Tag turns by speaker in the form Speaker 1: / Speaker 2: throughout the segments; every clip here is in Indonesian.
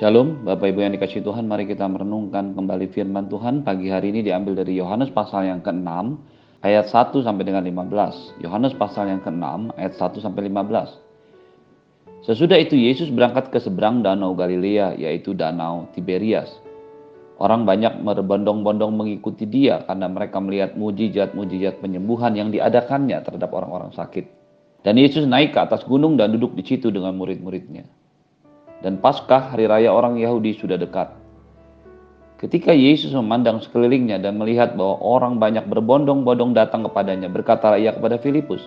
Speaker 1: Shalom, Bapak Ibu yang dikasih Tuhan, mari kita merenungkan kembali firman Tuhan. Pagi hari ini diambil dari Yohanes pasal yang ke-6, ayat 1 sampai dengan 15. Yohanes pasal yang ke-6, ayat 1 sampai 15. Sesudah itu Yesus berangkat ke seberang danau Galilea, yaitu danau Tiberias. Orang banyak berbondong-bondong mengikuti dia karena mereka melihat mujizat-mujizat penyembuhan yang diadakannya terhadap orang-orang sakit. Dan Yesus naik ke atas gunung dan duduk di situ dengan murid-muridnya dan Paskah hari raya orang Yahudi sudah dekat. Ketika Yesus memandang sekelilingnya dan melihat bahwa orang banyak berbondong-bondong datang kepadanya, berkatalah ia kepada Filipus,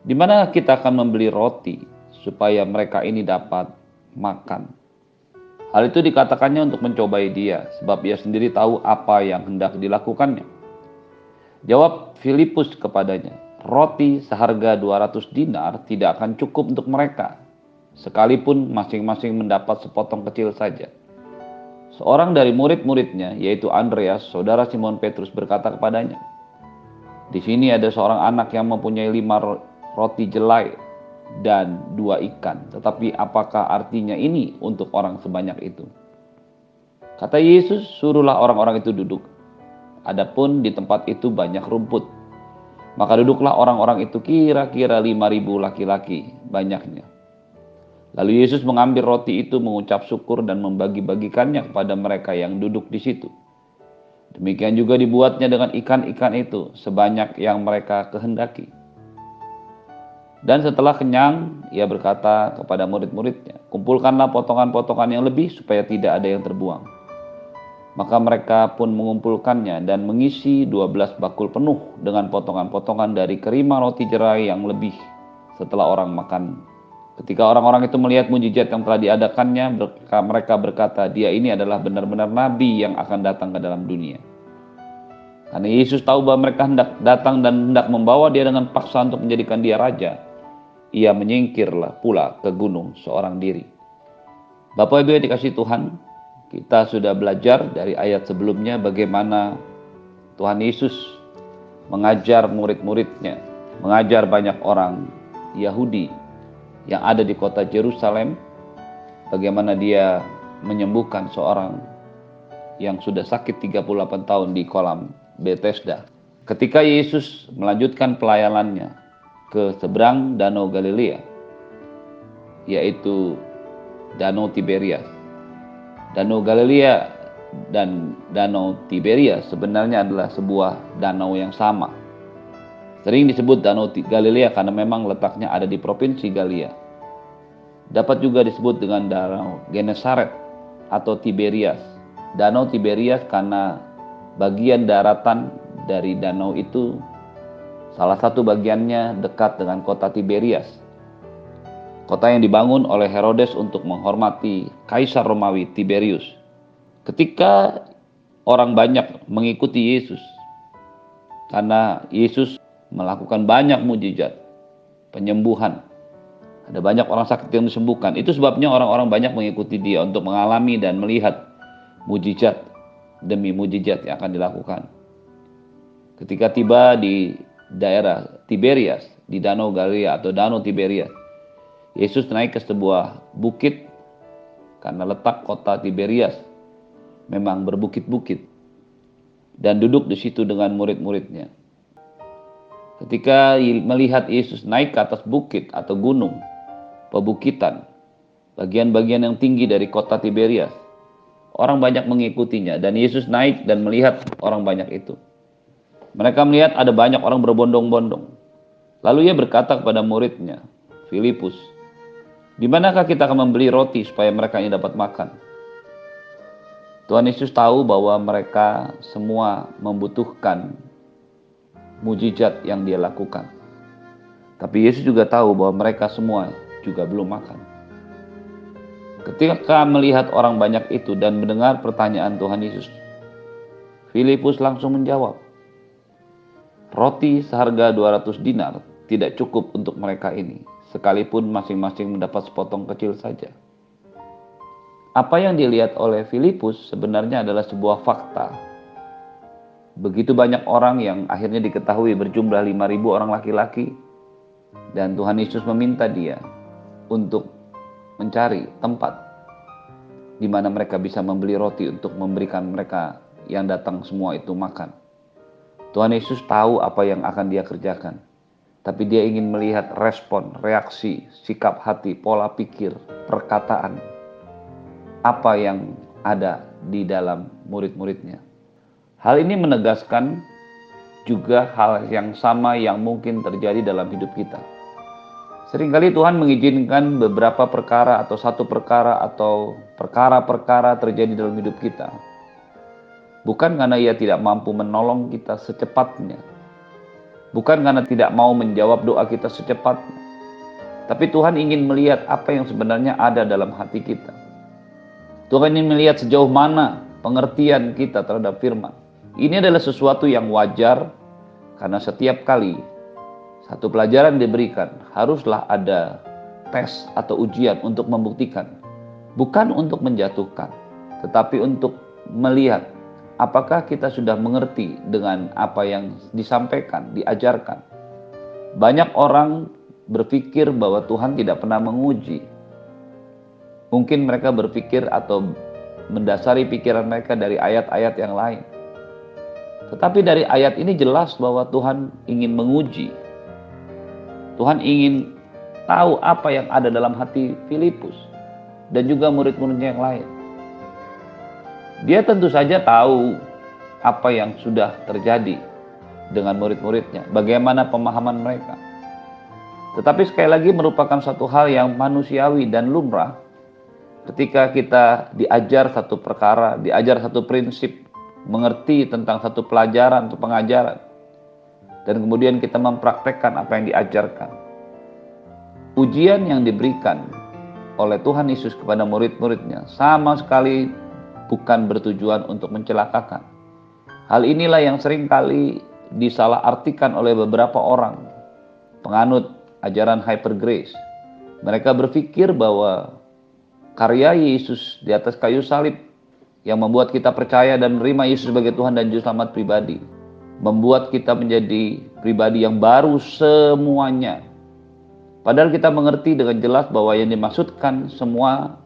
Speaker 1: "Di mana kita akan membeli roti supaya mereka ini dapat makan?" Hal itu dikatakannya untuk mencobai dia, sebab ia sendiri tahu apa yang hendak dilakukannya. Jawab Filipus kepadanya, "Roti seharga 200 dinar tidak akan cukup untuk mereka." Sekalipun masing-masing mendapat sepotong kecil saja. Seorang dari murid-muridnya, yaitu Andreas, saudara Simon Petrus berkata kepadanya, Di sini ada seorang anak yang mempunyai lima roti jelai dan dua ikan. Tetapi apakah artinya ini untuk orang sebanyak itu? Kata Yesus, suruhlah orang-orang itu duduk. Adapun di tempat itu banyak rumput. Maka duduklah orang-orang itu kira-kira lima ribu laki-laki banyaknya. Lalu Yesus mengambil roti itu, mengucap syukur dan membagi-bagikannya kepada mereka yang duduk di situ. Demikian juga dibuatnya dengan ikan-ikan itu sebanyak yang mereka kehendaki. Dan setelah kenyang, ia berkata kepada murid-muridnya, "Kumpulkanlah potongan-potongan yang lebih supaya tidak ada yang terbuang." Maka mereka pun mengumpulkannya dan mengisi 12 bakul penuh dengan potongan-potongan dari kerima roti jerai yang lebih setelah orang makan Ketika orang-orang itu melihat mujizat yang telah diadakannya, mereka berkata, "Dia ini adalah benar-benar nabi yang akan datang ke dalam dunia." Karena Yesus tahu bahwa mereka hendak datang dan hendak membawa dia dengan paksa untuk menjadikan dia raja, ia menyingkirlah pula ke gunung seorang diri. Bapak Ibu yang dikasih Tuhan, kita sudah belajar dari ayat sebelumnya bagaimana Tuhan Yesus mengajar murid-muridnya, mengajar banyak orang Yahudi yang ada di kota Jerusalem, bagaimana dia menyembuhkan seorang yang sudah sakit 38 tahun di kolam Bethesda. Ketika Yesus melanjutkan pelayanannya ke seberang Danau Galilea, yaitu Danau Tiberias. Danau Galilea dan Danau Tiberias sebenarnya adalah sebuah danau yang sama Sering disebut Danau Galilea karena memang letaknya ada di Provinsi Galilea. Dapat juga disebut dengan Danau Genesaret atau Tiberias. Danau Tiberias karena bagian daratan dari danau itu salah satu bagiannya dekat dengan kota Tiberias. Kota yang dibangun oleh Herodes untuk menghormati Kaisar Romawi Tiberius. Ketika orang banyak mengikuti Yesus, karena Yesus melakukan banyak mujizat, penyembuhan. Ada banyak orang sakit yang disembuhkan. Itu sebabnya orang-orang banyak mengikuti dia untuk mengalami dan melihat mujizat demi mujizat yang akan dilakukan. Ketika tiba di daerah Tiberias, di Danau Galilea atau Danau Tiberias, Yesus naik ke sebuah bukit karena letak kota Tiberias memang berbukit-bukit dan duduk di situ dengan murid-muridnya. Ketika melihat Yesus naik ke atas bukit atau gunung, pebukitan, bagian-bagian yang tinggi dari kota Tiberias, orang banyak mengikutinya dan Yesus naik dan melihat orang banyak itu. Mereka melihat ada banyak orang berbondong-bondong. Lalu ia berkata kepada muridnya, Filipus, di manakah kita akan membeli roti supaya mereka ini dapat makan? Tuhan Yesus tahu bahwa mereka semua membutuhkan mujizat yang dia lakukan. Tapi Yesus juga tahu bahwa mereka semua juga belum makan. Ketika melihat orang banyak itu dan mendengar pertanyaan Tuhan Yesus, Filipus langsung menjawab, Roti seharga 200 dinar tidak cukup untuk mereka ini, sekalipun masing-masing mendapat sepotong kecil saja. Apa yang dilihat oleh Filipus sebenarnya adalah sebuah fakta begitu banyak orang yang akhirnya diketahui berjumlah 5.000 orang laki-laki dan Tuhan Yesus meminta dia untuk mencari tempat di mana mereka bisa membeli roti untuk memberikan mereka yang datang semua itu makan. Tuhan Yesus tahu apa yang akan dia kerjakan. Tapi dia ingin melihat respon, reaksi, sikap hati, pola pikir, perkataan. Apa yang ada di dalam murid-muridnya. Hal ini menegaskan juga hal yang sama yang mungkin terjadi dalam hidup kita. Seringkali Tuhan mengizinkan beberapa perkara atau satu perkara atau perkara-perkara terjadi dalam hidup kita. Bukan karena ia tidak mampu menolong kita secepatnya. Bukan karena tidak mau menjawab doa kita secepatnya. Tapi Tuhan ingin melihat apa yang sebenarnya ada dalam hati kita. Tuhan ingin melihat sejauh mana pengertian kita terhadap firman. Ini adalah sesuatu yang wajar karena setiap kali satu pelajaran diberikan, haruslah ada tes atau ujian untuk membuktikan, bukan untuk menjatuhkan, tetapi untuk melihat apakah kita sudah mengerti dengan apa yang disampaikan, diajarkan. Banyak orang berpikir bahwa Tuhan tidak pernah menguji. Mungkin mereka berpikir atau mendasari pikiran mereka dari ayat-ayat yang lain. Tetapi dari ayat ini jelas bahwa Tuhan ingin menguji Tuhan ingin tahu apa yang ada dalam hati Filipus dan juga murid-muridnya yang lain. Dia tentu saja tahu apa yang sudah terjadi dengan murid-muridnya, bagaimana pemahaman mereka. Tetapi sekali lagi merupakan satu hal yang manusiawi dan lumrah ketika kita diajar satu perkara, diajar satu prinsip, mengerti tentang satu pelajaran atau pengajaran dan kemudian kita mempraktekkan apa yang diajarkan. Ujian yang diberikan oleh Tuhan Yesus kepada murid-muridnya sama sekali bukan bertujuan untuk mencelakakan. Hal inilah yang sering kali disalahartikan oleh beberapa orang penganut ajaran hyper grace. Mereka berpikir bahwa karya Yesus di atas kayu salib yang membuat kita percaya dan menerima Yesus sebagai Tuhan dan Juru Selamat pribadi membuat kita menjadi pribadi yang baru semuanya. Padahal kita mengerti dengan jelas bahwa yang dimaksudkan semua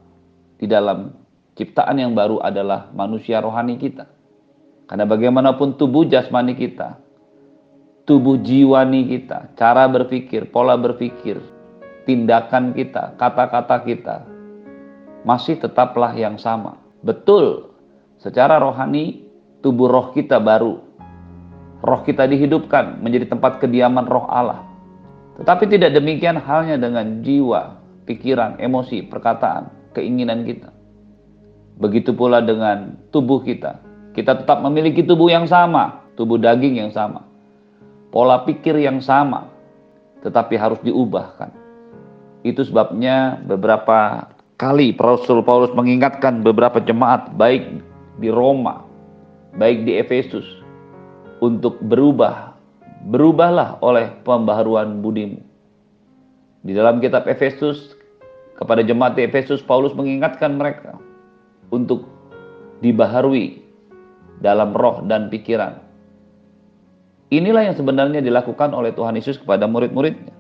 Speaker 1: di dalam ciptaan yang baru adalah manusia rohani kita. Karena bagaimanapun tubuh jasmani kita, tubuh jiwani kita, cara berpikir, pola berpikir, tindakan kita, kata-kata kita, masih tetaplah yang sama. Betul, secara rohani tubuh roh kita baru, roh kita dihidupkan menjadi tempat kediaman roh Allah. Tetapi tidak demikian halnya dengan jiwa, pikiran, emosi, perkataan, keinginan kita. Begitu pula dengan tubuh kita. Kita tetap memiliki tubuh yang sama, tubuh daging yang sama. Pola pikir yang sama, tetapi harus diubahkan. Itu sebabnya beberapa kali Rasul Paulus mengingatkan beberapa jemaat baik di Roma, baik di Efesus, untuk berubah. Berubahlah oleh pembaharuan budimu. Di dalam kitab Efesus, kepada jemaat di Efesus, Paulus mengingatkan mereka untuk dibaharui dalam roh dan pikiran. Inilah yang sebenarnya dilakukan oleh Tuhan Yesus kepada murid-muridnya.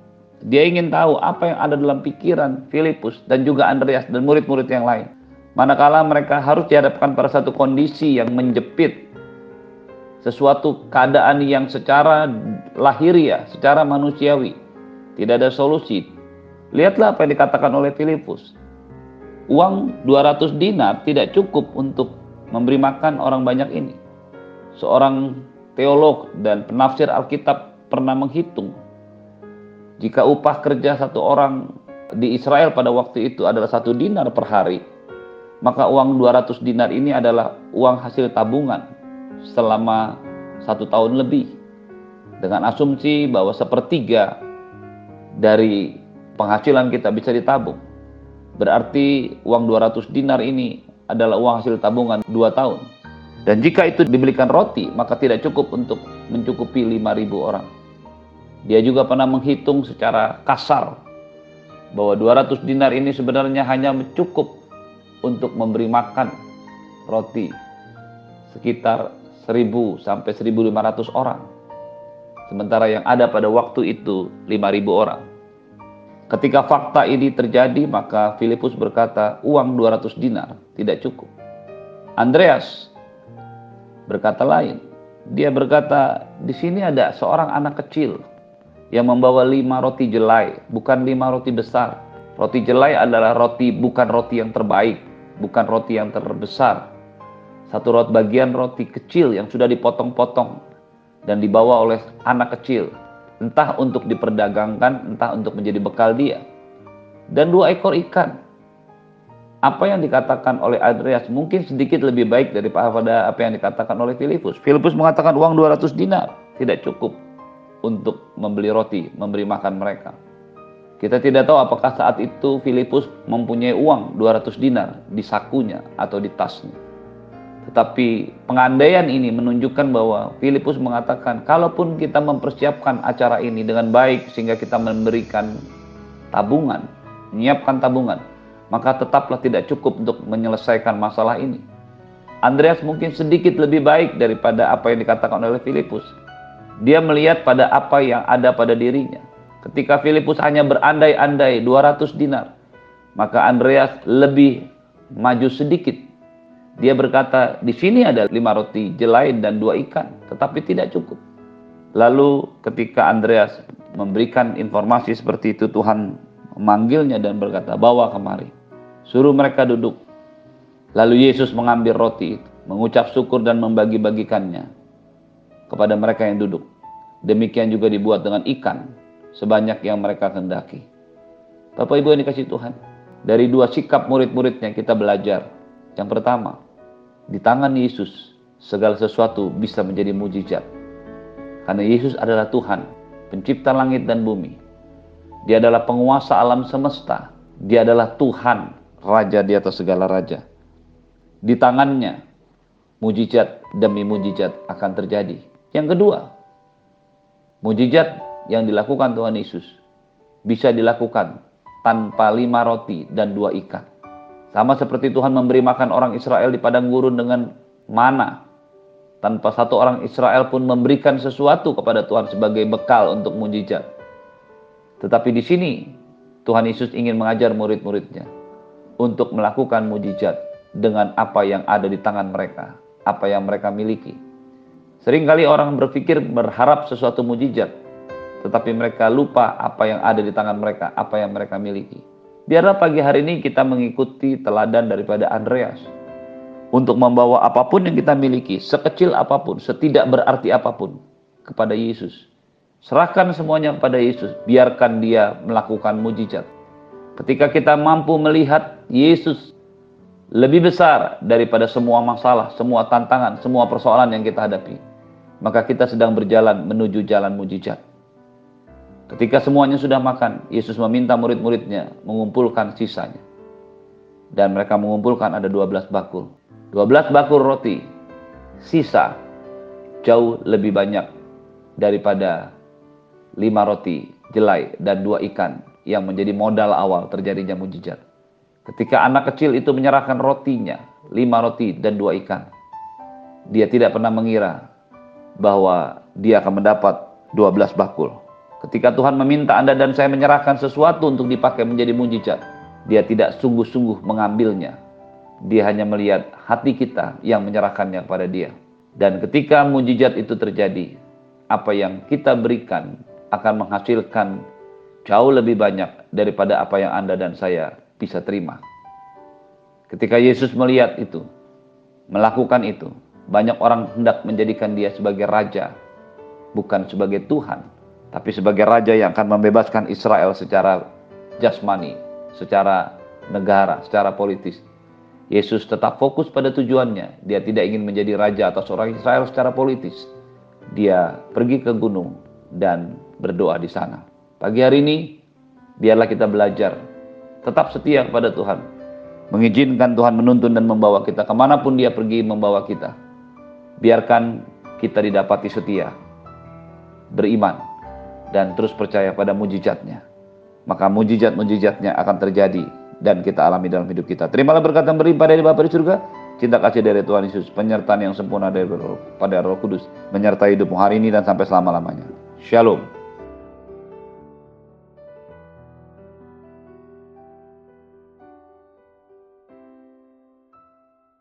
Speaker 1: Dia ingin tahu apa yang ada dalam pikiran Filipus dan juga Andreas dan murid-murid yang lain. Manakala mereka harus dihadapkan pada satu kondisi yang menjepit sesuatu keadaan yang secara lahiriah, secara manusiawi tidak ada solusi. Lihatlah apa yang dikatakan oleh Filipus. Uang 200 dinar tidak cukup untuk memberi makan orang banyak ini. Seorang teolog dan penafsir Alkitab pernah menghitung jika upah kerja satu orang di Israel pada waktu itu adalah satu dinar per hari, maka uang 200 dinar ini adalah uang hasil tabungan selama satu tahun lebih dengan asumsi bahwa sepertiga dari penghasilan kita bisa ditabung. Berarti uang 200 dinar ini adalah uang hasil tabungan 2 tahun. Dan jika itu dibelikan roti, maka tidak cukup untuk mencukupi 5.000 orang. Dia juga pernah menghitung secara kasar bahwa 200 dinar ini sebenarnya hanya cukup untuk memberi makan roti sekitar 1000 sampai 1500 orang. Sementara yang ada pada waktu itu 5000 orang. Ketika fakta ini terjadi, maka Filipus berkata, uang 200 dinar tidak cukup. Andreas berkata lain. Dia berkata, di sini ada seorang anak kecil yang membawa lima roti jelai, bukan lima roti besar. Roti jelai adalah roti bukan roti yang terbaik, bukan roti yang terbesar. Satu roti bagian roti kecil yang sudah dipotong-potong dan dibawa oleh anak kecil entah untuk diperdagangkan, entah untuk menjadi bekal dia. Dan dua ekor ikan. Apa yang dikatakan oleh Andreas mungkin sedikit lebih baik daripada apa yang dikatakan oleh Filipus. Filipus mengatakan uang 200 dinar tidak cukup untuk membeli roti, memberi makan mereka. Kita tidak tahu apakah saat itu Filipus mempunyai uang 200 dinar di sakunya atau di tasnya. Tetapi pengandaian ini menunjukkan bahwa Filipus mengatakan, kalaupun kita mempersiapkan acara ini dengan baik sehingga kita memberikan tabungan, menyiapkan tabungan, maka tetaplah tidak cukup untuk menyelesaikan masalah ini. Andreas mungkin sedikit lebih baik daripada apa yang dikatakan oleh Filipus. Dia melihat pada apa yang ada pada dirinya. Ketika Filipus hanya berandai-andai 200 dinar, maka Andreas lebih maju sedikit dia berkata, di sini ada lima roti jelai dan dua ikan, tetapi tidak cukup. Lalu ketika Andreas memberikan informasi seperti itu, Tuhan memanggilnya dan berkata, bawa kemari. Suruh mereka duduk. Lalu Yesus mengambil roti itu, mengucap syukur dan membagi-bagikannya kepada mereka yang duduk. Demikian juga dibuat dengan ikan, sebanyak yang mereka kendaki. Bapak Ibu yang dikasih Tuhan, dari dua sikap murid-muridnya kita belajar. Yang pertama, di tangan Yesus, segala sesuatu bisa menjadi mujizat. Karena Yesus adalah Tuhan, pencipta langit dan bumi. Dia adalah penguasa alam semesta. Dia adalah Tuhan, Raja di atas segala raja. Di tangannya, mujizat demi mujizat akan terjadi. Yang kedua, mujizat yang dilakukan Tuhan Yesus bisa dilakukan tanpa lima roti dan dua ikan. Sama seperti Tuhan memberi makan orang Israel di padang gurun dengan mana. Tanpa satu orang Israel pun memberikan sesuatu kepada Tuhan sebagai bekal untuk mujizat. Tetapi di sini Tuhan Yesus ingin mengajar murid-muridnya untuk melakukan mujizat dengan apa yang ada di tangan mereka, apa yang mereka miliki. Seringkali orang berpikir berharap sesuatu mujizat, tetapi mereka lupa apa yang ada di tangan mereka, apa yang mereka miliki. Biarlah pagi hari ini kita mengikuti teladan daripada Andreas. Untuk membawa apa pun yang kita miliki, sekecil apa pun, setidak berarti apa pun, kepada Yesus. Serahkan semuanya kepada Yesus, biarkan dia melakukan mujizat. Ketika kita mampu melihat Yesus lebih besar daripada semua masalah, semua tantangan, semua persoalan yang kita hadapi, maka kita sedang berjalan menuju jalan mujizat. Ketika semuanya sudah makan, Yesus meminta murid-muridnya mengumpulkan sisanya. Dan mereka mengumpulkan ada 12 bakul. 12 bakul roti, sisa jauh lebih banyak daripada 5 roti jelai dan dua ikan yang menjadi modal awal terjadinya mujizat. Ketika anak kecil itu menyerahkan rotinya, 5 roti dan dua ikan, dia tidak pernah mengira bahwa dia akan mendapat 12 bakul. Ketika Tuhan meminta Anda dan saya menyerahkan sesuatu untuk dipakai menjadi mujizat, Dia tidak sungguh-sungguh mengambilnya. Dia hanya melihat hati kita yang menyerahkannya kepada Dia. Dan ketika mujizat itu terjadi, apa yang kita berikan akan menghasilkan jauh lebih banyak daripada apa yang Anda dan saya bisa terima. Ketika Yesus melihat itu, melakukan itu, banyak orang hendak menjadikan dia sebagai raja, bukan sebagai Tuhan tapi sebagai raja yang akan membebaskan Israel secara jasmani, secara negara, secara politis. Yesus tetap fokus pada tujuannya. Dia tidak ingin menjadi raja atas orang Israel secara politis. Dia pergi ke gunung dan berdoa di sana. Pagi hari ini, biarlah kita belajar. Tetap setia kepada Tuhan. Mengizinkan Tuhan menuntun dan membawa kita ke mana pun dia pergi membawa kita. Biarkan kita didapati setia. Beriman dan terus percaya pada mujizatnya. Maka mujizat-mujizatnya akan terjadi dan kita alami dalam hidup kita. Terimalah berkat yang berlimpah dari Bapa di surga, cinta kasih dari Tuhan Yesus, penyertaan yang sempurna dari pada Roh Kudus, menyertai hidupmu hari ini dan sampai selama-lamanya. Shalom.